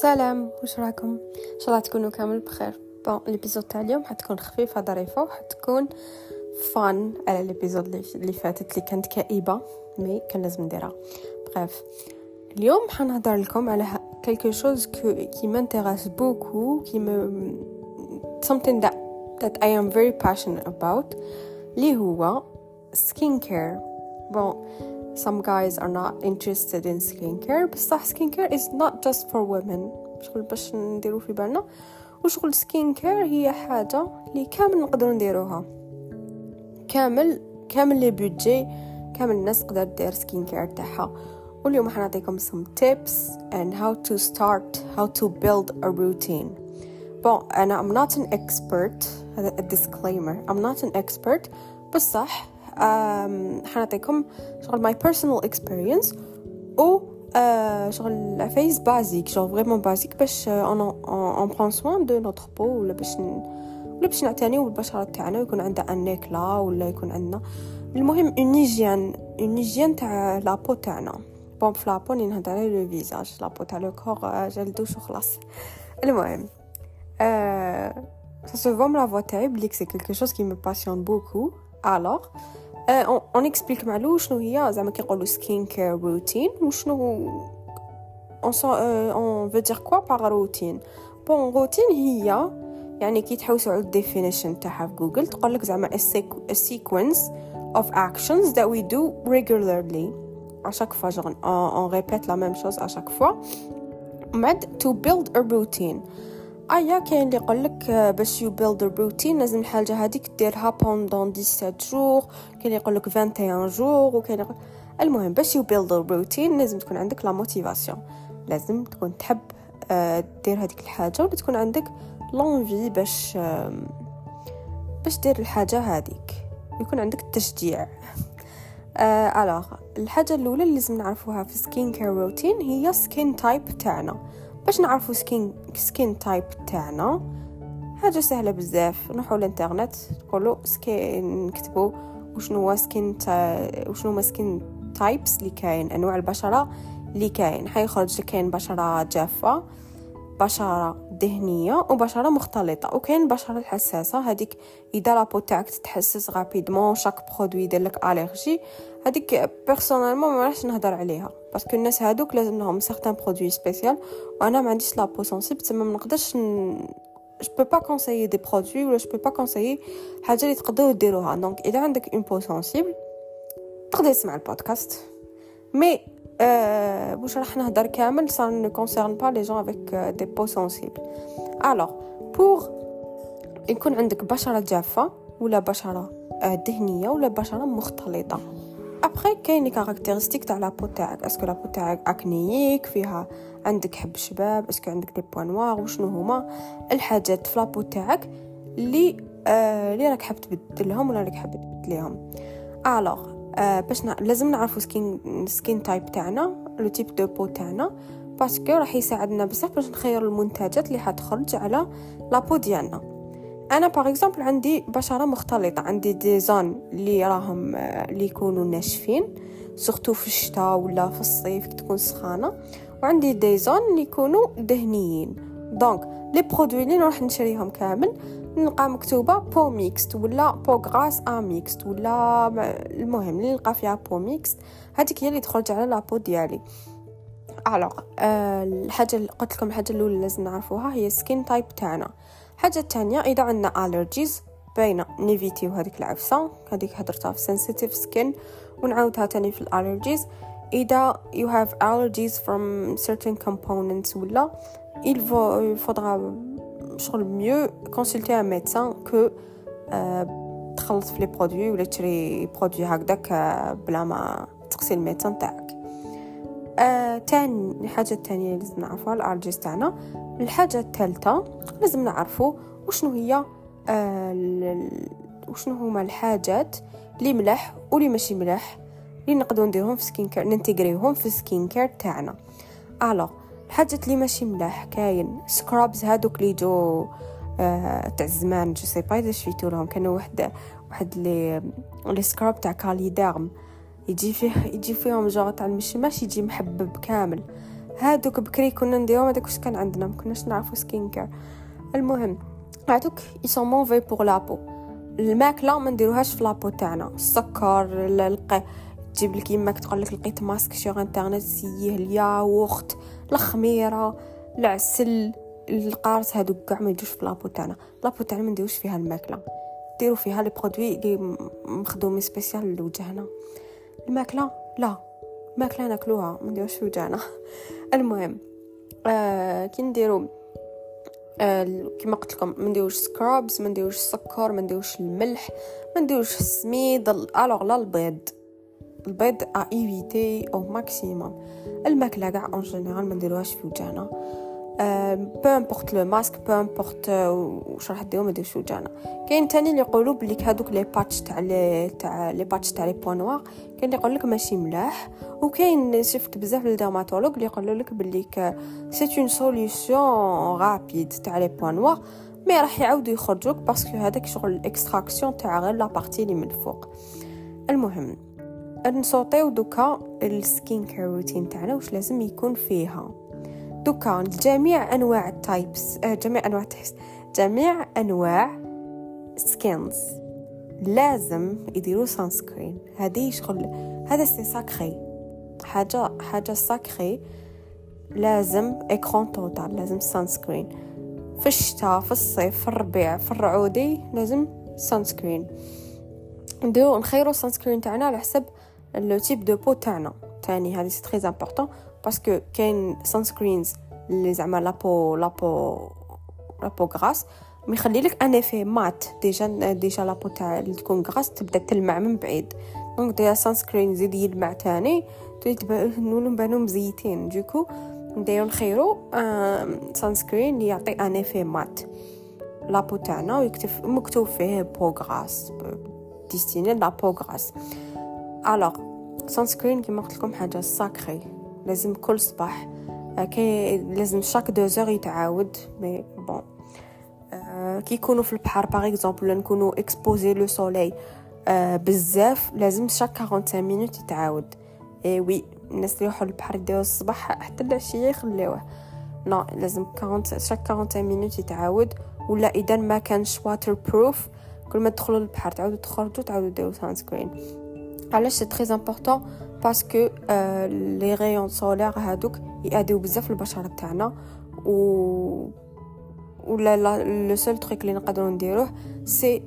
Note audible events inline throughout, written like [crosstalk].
سلام واش راكم؟ إن شاء الله تكونوا كامل بخير. bon ال épisode تاع اليوم حتكون خفيفه ظريفه وحتكون fun على ال épisode اللي فاتت اللي كانت كئيبة mais كان لازم نديرها. bref اليوم حنهضر لكم على chose que qui m'intéresse beaucoup qui me something that that I am very passionate about اللي هو skincare bon some guys are not interested in skincare بصح skincare is not just for women شغل باش نديرو في بالنا وشغل skincare هي حاجة اللي كامل نقدروا نديروها كامل كامل لي بودجي كامل الناس تقدر دير skincare تاعها واليوم حنعطيكم some tips and how to start how to build a routine bon أنا I'm not an expert هذا a disclaimer I'm not an expert بصح حنعطيكم شغل my personal experience و شغل فايز بازيك شغل فريمون بازيك باش اون اون برون سوان دو نوتر بو ولا باش ولا باش نعتنيو بالبشره تاعنا ويكون عندها أن نيكلا ولا يكون عندنا. المهم اون هيجين اون هيجين تاع لابو تاعنا. بون في لابو ني نهضر على لو فيزاج لابو تاع لو كور جلدوش وخلاص المهم ça se voit la voix تاعي بلي que c'est quelque chose qui me passionne beaucoup. Alors on explique معلو شنو هي؟ زعما كيقولوا skincare routine وشنو on on veut dire quoi par routine bon routine هي يعني كي تحوسوا على ال definition تاعها في جوجل تقول لك زعما sequence of actions that we do regularly. À chaque fois genre on, on répète la même chose à chaque fois. To build a routine. ايا كاين اللي يقول لك باش you build routine لازم الحاجة هذيك ديرها pendant 17 jours كاين اللي يقول لك 21 جور وكاين يقول المهم باش you build routine لازم تكون عندك la motivation لازم تكون تحب دير هذيك الحاجة ولا تكون عندك l'envie باش باش دير الحاجة هذيك. يكون عندك التشجيع. [laughs] Alors الحاجة الأولى اللي لازم نعرفوها في skin care routine هي skin type تاعنا. باش نعرفو skin skin type تاعنا. حاجة سهلة بزاف. نروحو للانترنت نقولو skin نكتبو وشنو هو skin ty... وشنو هما skin types اللي كاين. أنواع البشرة اللي كاين. حيخرج كاين بشرة جافة بشرة دهنيه وبشرة مختلطة. وكاين بشرة حساسة. هذيك إذا la peau تاعك تتحسس rapidement chaque produit يدير لك allergie هذيك personnellement ما راحش نهضر عليها. parce que الناس هادوك لازم لهم certains produits spécial وأنا ما عنديش la peau sensible تما ما نقدرش ن... je peux pas conseiller des produits ولا je peux pas conseiller. حاجة اللي تقدروا ديروها donc اذا عندك une peau sensible تقدر تسمع البودكاست mais euh, واش راح نهضر كامل ça ne concerne pas les gens avec euh, des peaux sensibles. Alors pour يكون عندك بشره جافه ولا بشره دهنيه ولا بشره مختلطه ابخي كاين les caractéristiques تاع la peau تاعك est-ce que la peau تاعك acnéique فيها عندك حب شباب est-ce que عندك des points noirs وشنو هما الحاجات في la peau تاعك اللي آه راك حاب تبدلهم ولا راك حاب تبدليهم Alors آه باش. لازم نعرفو skin skin type تاعنا le type de peau تاعنا parce que راح يساعدنا بزاف باش نخير المنتجات اللي حتخرج على la peau ديالنا أنا par exemple عندي بشرة مختلطة عندي des zones اللي راهم اللي يكونوا ناشفين surtout في الشتاء ولا في الصيف تكون سخانة وعندي des zones اللي يكونوا دهنيين. donc les produits اللي نروح نشريهم كامل نلقى مكتوبة peau mixte ولا peau grasse à mixte ولا المهم اللي نلقى فيها peau mixte هذيك هي اللي تخرج على la peau ديالي. Alors أه الحاجة اللي قلت لكم الحاجة الأولى لازم نعرفوها هي skin type تاعنا. حاجة تانية إذا عندنا allergies باينه ن éviter وهذيك العفسة هذيك هضرتها في sensitive skin ونعاودها تاني في ال allergies إذا you have allergies from certain components ولا il faudra شغل mieux consulter un médecin que تخلط في les produits ولا تشري produit هكذاك بلا ما تقسي ال médecin تاعك. آه، تاني الحاجة التانية اللي لازم نعرفوها ال allergies تاعنا. الحاجة الثالثة لازم نعرفو وشنو هي آه وشنو هما الحاجات اللي ملاح واللي ماشي ملاح اللي نقدروا نديرهم في skin care ن intégrer هم في skin care تاعنا. Alors الحاجات اللي ماشي ملاح كاين scrubs هادوك اللي je آه تاع زمان je sais pas إذا شفيتو لهم. كانوا واحد واحد les les scrubs تاع كاليديرم يجي فيه يجي فيهم جوغ تاع المشماش يجي محبب كامل. هادوك بكري كنا نديرهم هذاك واش كان عندنا؟ ما كناش نعرفوا skin care المهم هادوك ils sont mauvais pour la peau الماكلة ما نديروهاش في la peau تاعنا. السكر القي تجيب لك يماك تقول لك لقيت masque sur internet ça y est الياغورت الخميرة العسل القارص هادو كاع ما يجوش في la peau تاعنا. la peau تاعنا ما نديروش فيها الماكلة. ديرو فيها les produits لي مخدومين spécial لوجهنا. الماكلة؟ لا الماكلة ناكلوها ما نديروش في وجهنا [laughs] المهم آه كي نديرو آه كما قلت لكم ما نديروش scrubs ما نديروش السكر ما نديروش الملح ما نديروش السميد Alors لا البيض البيض à éviter au maximum الماكلة كاع en général ما نديروهاش في وجهنا peu importe le masque peu importe واش راح ديرو ما ديروش وجهنا كاين تاني اللي يقولوا بلي هادوك les patchs تاع تاع les patchs تاع les points noirs كاين اللي يقول لك ماشي ملاح. وكاين شفت بزاف ال dermatologues اللي يقولوا لك بلي c'est une solution rapide تاع les points noirs mais راح يعاودوا يخرجوك parce que هذاك شغل ال extraction تاع غير la partie اللي من الفوق. المهم ن sauter و دوكا ال skin care routine تاعنا واش لازم يكون فيها. دوكا جميع أنواع ال types آه جميع أنواع ال types جميع أنواع skins. لازم يديروا sunscreen هذه شغل هذا c'est sacré. حاجة حاجة sacré. لازم écran total لازم sunscreen في الشتاء في الصيف في الربيع في الرعودي لازم sunscreen نديرو نخيرو sunscreen تاعنا على حسب le type de peau تاعنا. تاني هذه c'est très important parce que كاين sunscreens اللي زعما la peau la peau la peau grasse ما يخلي لك un effet mat déjà déjà la peau تاع اللي تكون grasse تبدا تلمع من بعيد donc دير sunscreen زيد يلمع تاني نولو نبانو مزيتين دوكو نديرو نخيرو sunscreen اللي يعطي un effet mat la peau تاعنا ويكتب مكتوب فيه peau grasse destiné à la peau grasse alors sunscreen كيما قلت لكم حاجة sacré لازم كل صباح. كي لازم chaque deux heures يتعاود mais bon كي يكونوا في البحر par exemple ولا نكونوا exposés au soleil بزاف لازم chaque 45 minutes يتعاود. eh oui الناس اللي يروحوا للبحر يديروا الصباح حتى العشيه يخليوه. non لازم 40 chaque 45 minutes يتعاود. ولا إذا ما كانش waterproof كل ما تدخلوا للبحر تعاودوا تخرجوا تعاودوا ديروا sunscreen علاش c'est très important parce que les rayons solaires هادوك يأديو بزاف البشره تاعنا و ولا le seul truc اللي نقدروا نديروه c'est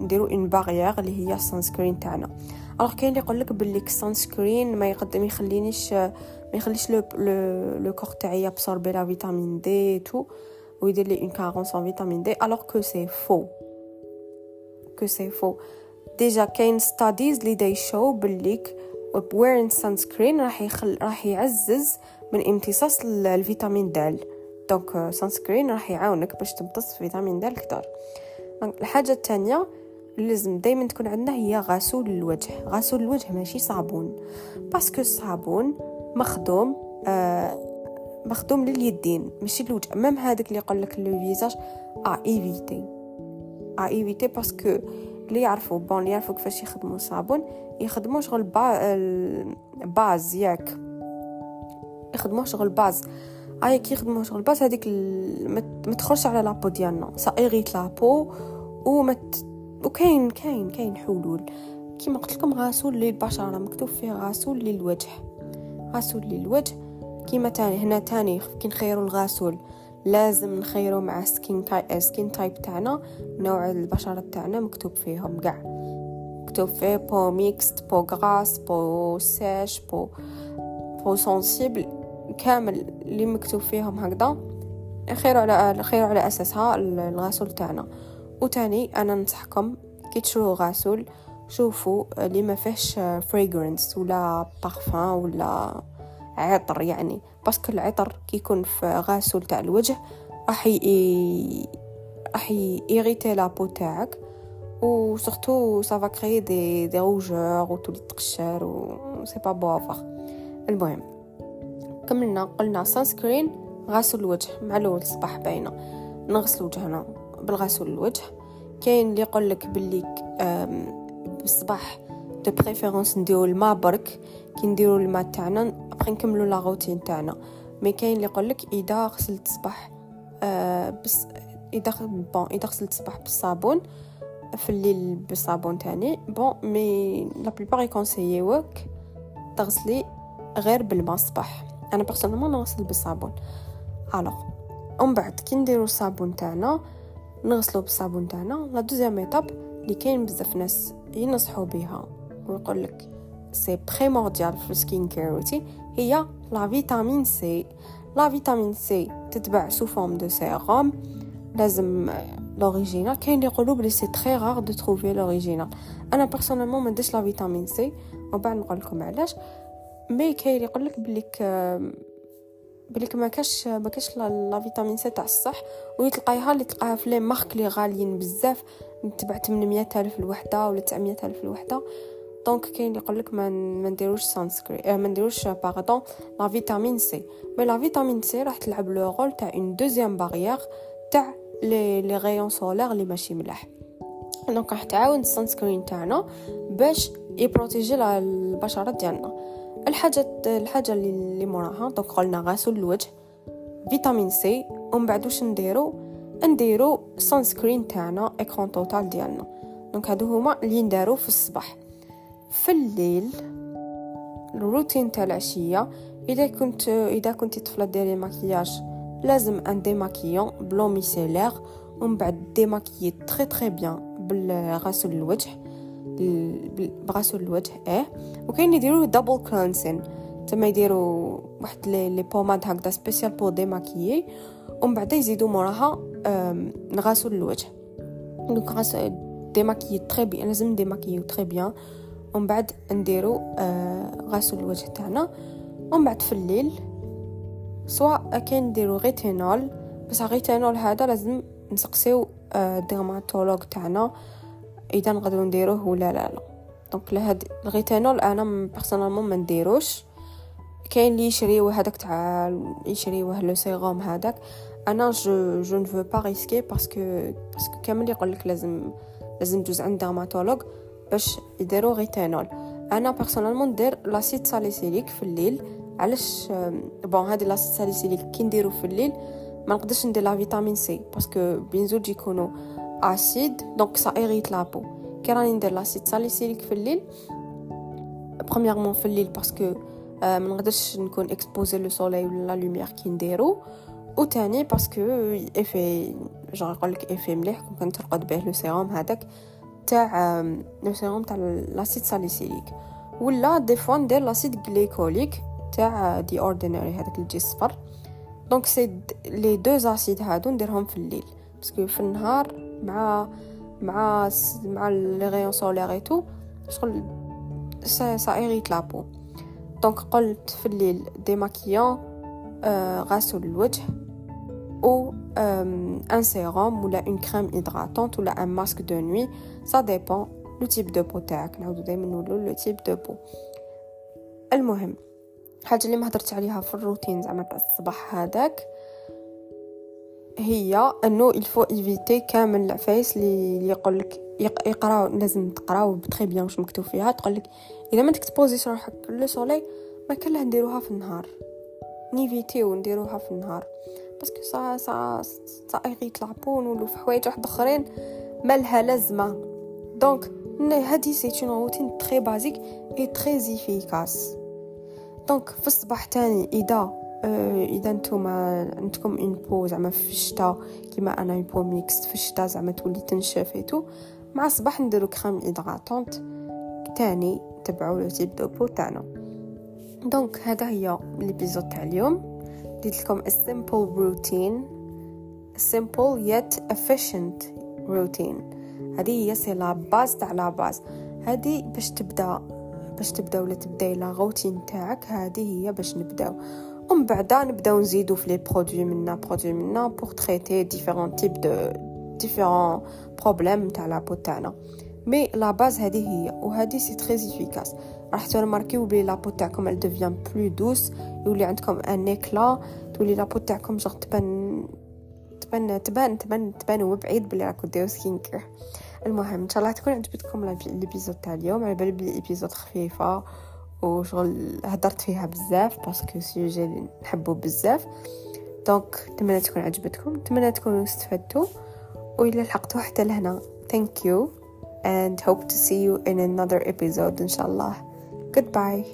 نديرو une barrière اللي هي ال sunscreen تاعنا alors كاين اللي يقول لك باللي ال sunscreen ما يقدم يخلينيش ما يخليش le le corps تاعي absorber la vitamine D tout ويدير لي une carence vitamine D alors que c'est faux que c'est faux déjà كاين studies اللي دا يشو بليك ويرين sunscreen راح يخل راح يعزز من امتصاص الفيتامين د. donc sunscreen راح يعاونك باش تمتص فيتامين د أكثر. الحاجة الثانية لازم دائما تكون عندنا هي غسول الوجه. غسول الوجه ماشي صابون. parce que الصابون مخدوم آه مخدوم لليدين ماشي الوجه même هذاك اللي يقول لك le visage à éviter à éviter parce que اللي يعرفوا bon يعرفوا كيفاش يخدموا الصابون يخدموا شغل با... base ياك. يخدموا شغل base. اي كي يخدموا شغل base هذيك. ما تخرجش على la peau ديالنا. ça irrite la peau ومت وكاين كاين كاين حلول. كيما قلت لكم غسول للبشره مكتوب فيه غسول للوجه. غسول للوجه. كيما تاني هنا تاني كي نخيروا الغسول. لازم نخيرو مع skin type skin type تاعنا نوع البشرة تاعنا مكتوب فيهم كاع مكتوب فيه peau mixte peau grasse peau sèche pour peau sensible كامل اللي مكتوب فيهم هكذا. خيروا على خيروا على أساسها الغسول تاعنا. وتاني أنا ننصحكم كي تشرو غسول شوفوا اللي ما فيهش fragrance ولا بارفان ولا عطر يعني parce que العطر كيكون في غاسول تاع الوجه راح. راح ي irriter la peau تاعك و surtout ça va créer des des rougeurs وتولي تقشر و c'est pas بوفر المهم كملنا قلنا sunscreen غاسل الوجه مع الأول الصباح باينة. نغسل وجهنا بالغسول الوجه. كاين اللي يقول لك باللي بالصباح de préférence نديرو الماء برك. كي نديرو الماء تاعنا ابخي نكملوا la routine تاعنا. mais كاين اللي يقول لك إذا غسلت الصباح آه بس إذا bon إذا غسلت الصباح بالصابون في الليل بالصابون تاني. bon mais la plupart ي conseiller وك تغسلي غير بالماء الصباح. أنا personnellement نغسل بالصابون. alors ومن بعد كي نديرو الصابون تاعنا نغسلو بالصابون تاعنا. la deuxième étape اللي كاين بزاف ناس ينصحوا بها ويقول لك c'est primordial في ال skin care routine هي la vitamine C la vitamine C تتباع sous forme de sérum لازم l'original كاين اللي يقولوا بلي c'est très rare de trouver l'original أنا personnellement ما نديش la vitamine C وبعد نقول لكم علاش. mais كاين اللي يقول لك بليك بليك ما كاش ما كاش la vitamine C تاع الصح. ويتلقايها اللي تلقاها في les marques لي غاليين بزاف. تبع 800 ألف الوحدة ولا 900 ألف الوحدة. donc كاين اللي يقولك ما ما نديروش sunscreen آه ما نديروش pardon la vitamine C mais la vitamine C راح تلعب le rôle تاع une deuxième barrière تاع les les rayons solaires اللي ماشي ملاح donc راح تعاون ال sunscreen تاعنا باش ي protéger البشره ديالنا الحاجة الحاجة اللي موراها donc قلنا غسول الوجه vitamine C ومن بعد واش نديرو نديرو sunscreen تاعنا écran total ديالنا donc هادو هما اللي ندارو في الصباح في الليل الروتين تاع العشية إذا كنت إذا كنت طفلة ديري ماكياج لازم ن démaquiller ب l'eau micellaire ومن بعد démaquiller très très bien بالغسول الوجه بغسول الوجه آه وكاين يديروا double cleansing تما يديروا واحد les pommades هكذا spécial pour démaquiller ومن بعد يزيدوا موراها نغسل الوجه. donc غسل démaquiller très bien لازم démaquiller très bien ومن بعد نديرو آه غسل الوجه تاعنا. ومن بعد في الليل سواء كاين نديرو rétinol بس rétinol هذا لازم نسقسيو آه dermatologue تاعنا. إذا نقدروا نديروه ولا لا لا. donc لهاد ال rétinol أنا personnellement ما نديروش. كاين اللي يشريوه هذاك تاع يشريوه le sérum هذاك. أنا je je ne veux pas risquer parce que parce que كامل يقول لك لازم لازم تجوز عند dermatologue باش يديروا rétinol أنا personnellement ندير l'acide salicylique في الليل. علاش؟ bon هادي l'acide salicylique كي نديرو في الليل ما نقدرش ندير la vitamine C parce que بين زوج يكونوا acides donc ça irrite la peau كي راني ندير l'acide salicylique في الليل premièrement في الليل parce que ما نقدرش نكون exposé le soleil ولا la lumière كي نديرو. و تاني parce que افي جون يقول لك افي مليح كون ترقد به le sérum هذاك. تاع le sérum تاع l'acide salicylique ولا des fois ندير l'acide glycolique تاع The Ordinary هذاك اللي يجي صفر donc c'est les deux acides هادو نديرهم في الليل. parce que في النهار مع مع مع les rayons solaires et tout شغل ça ça irrite la peau donc قلت في الليل démaquillant آه غسل الوجه euh, un sérum ولا une crème hydratante ولا un masque de nuit ça dépend le type de peau. تاعك دائما le type de peau. المهم حاجة اللي ما هضرت عليها في الروتين زعما تاع الصباح هذاك هي إنه il faut éviter كامل العفايس اللي يقول لك يقراو لازم تقراو ب très bien واش مكتوب فيها. تقول لك إذا ما t'exposeيش روحك le soleil ما كان نديروها في النهار. n'éviteيو نديروها في النهار. parce que ça ça ça irrite la peau نولو في حوايج واحد اخرين مالها لازمة. donc هادي c'est une routine très basique et très efficace donc في الصباح تاني إذا آه إذا نتوما عندكم un peu زعما في الشتا كيما أنا un peau mixte في الشتا زعما تولي تنشف et tout مع الصباح نديرو crème hydratante تاني تبعو le type de peau تاعنا. donc هذا هي l'épisode تاع اليوم. ديت لكم a simple routine. A simple yet efficient routine. هذه هي c'est la base تاع la base. هذه باش تبدا باش تبدا ولا تبداي la routine تاعك هذه هي باش نبداو. ومن بعد نبداو نزيدو في les produits منا produits منا pour traiter différents types de différents problèmes تاع la peau تاعنا mais la base هذه هي وهذه c'est très efficace راح tremarquيو بلي la peau تاعكم elle devient plus douce يولي عندكم un éclat تولي la peau تاعكم jeune تبان تبان تبان تبان تبان وبعيد بلي راكو ديرو skin care المهم ان شاء الله تكون عجبتكم l'épisode تاع اليوم على بالي بلي épisode خفيفه وشغل هدرت فيها بزاف parce que sujet اللي نحبو بزاف donc نتمنى تكون عجبتكم نتمنى تكونوا استفدتوا و لحقتوا حتى لهنا thank you and hope to see you in another episode, inshallah. Goodbye.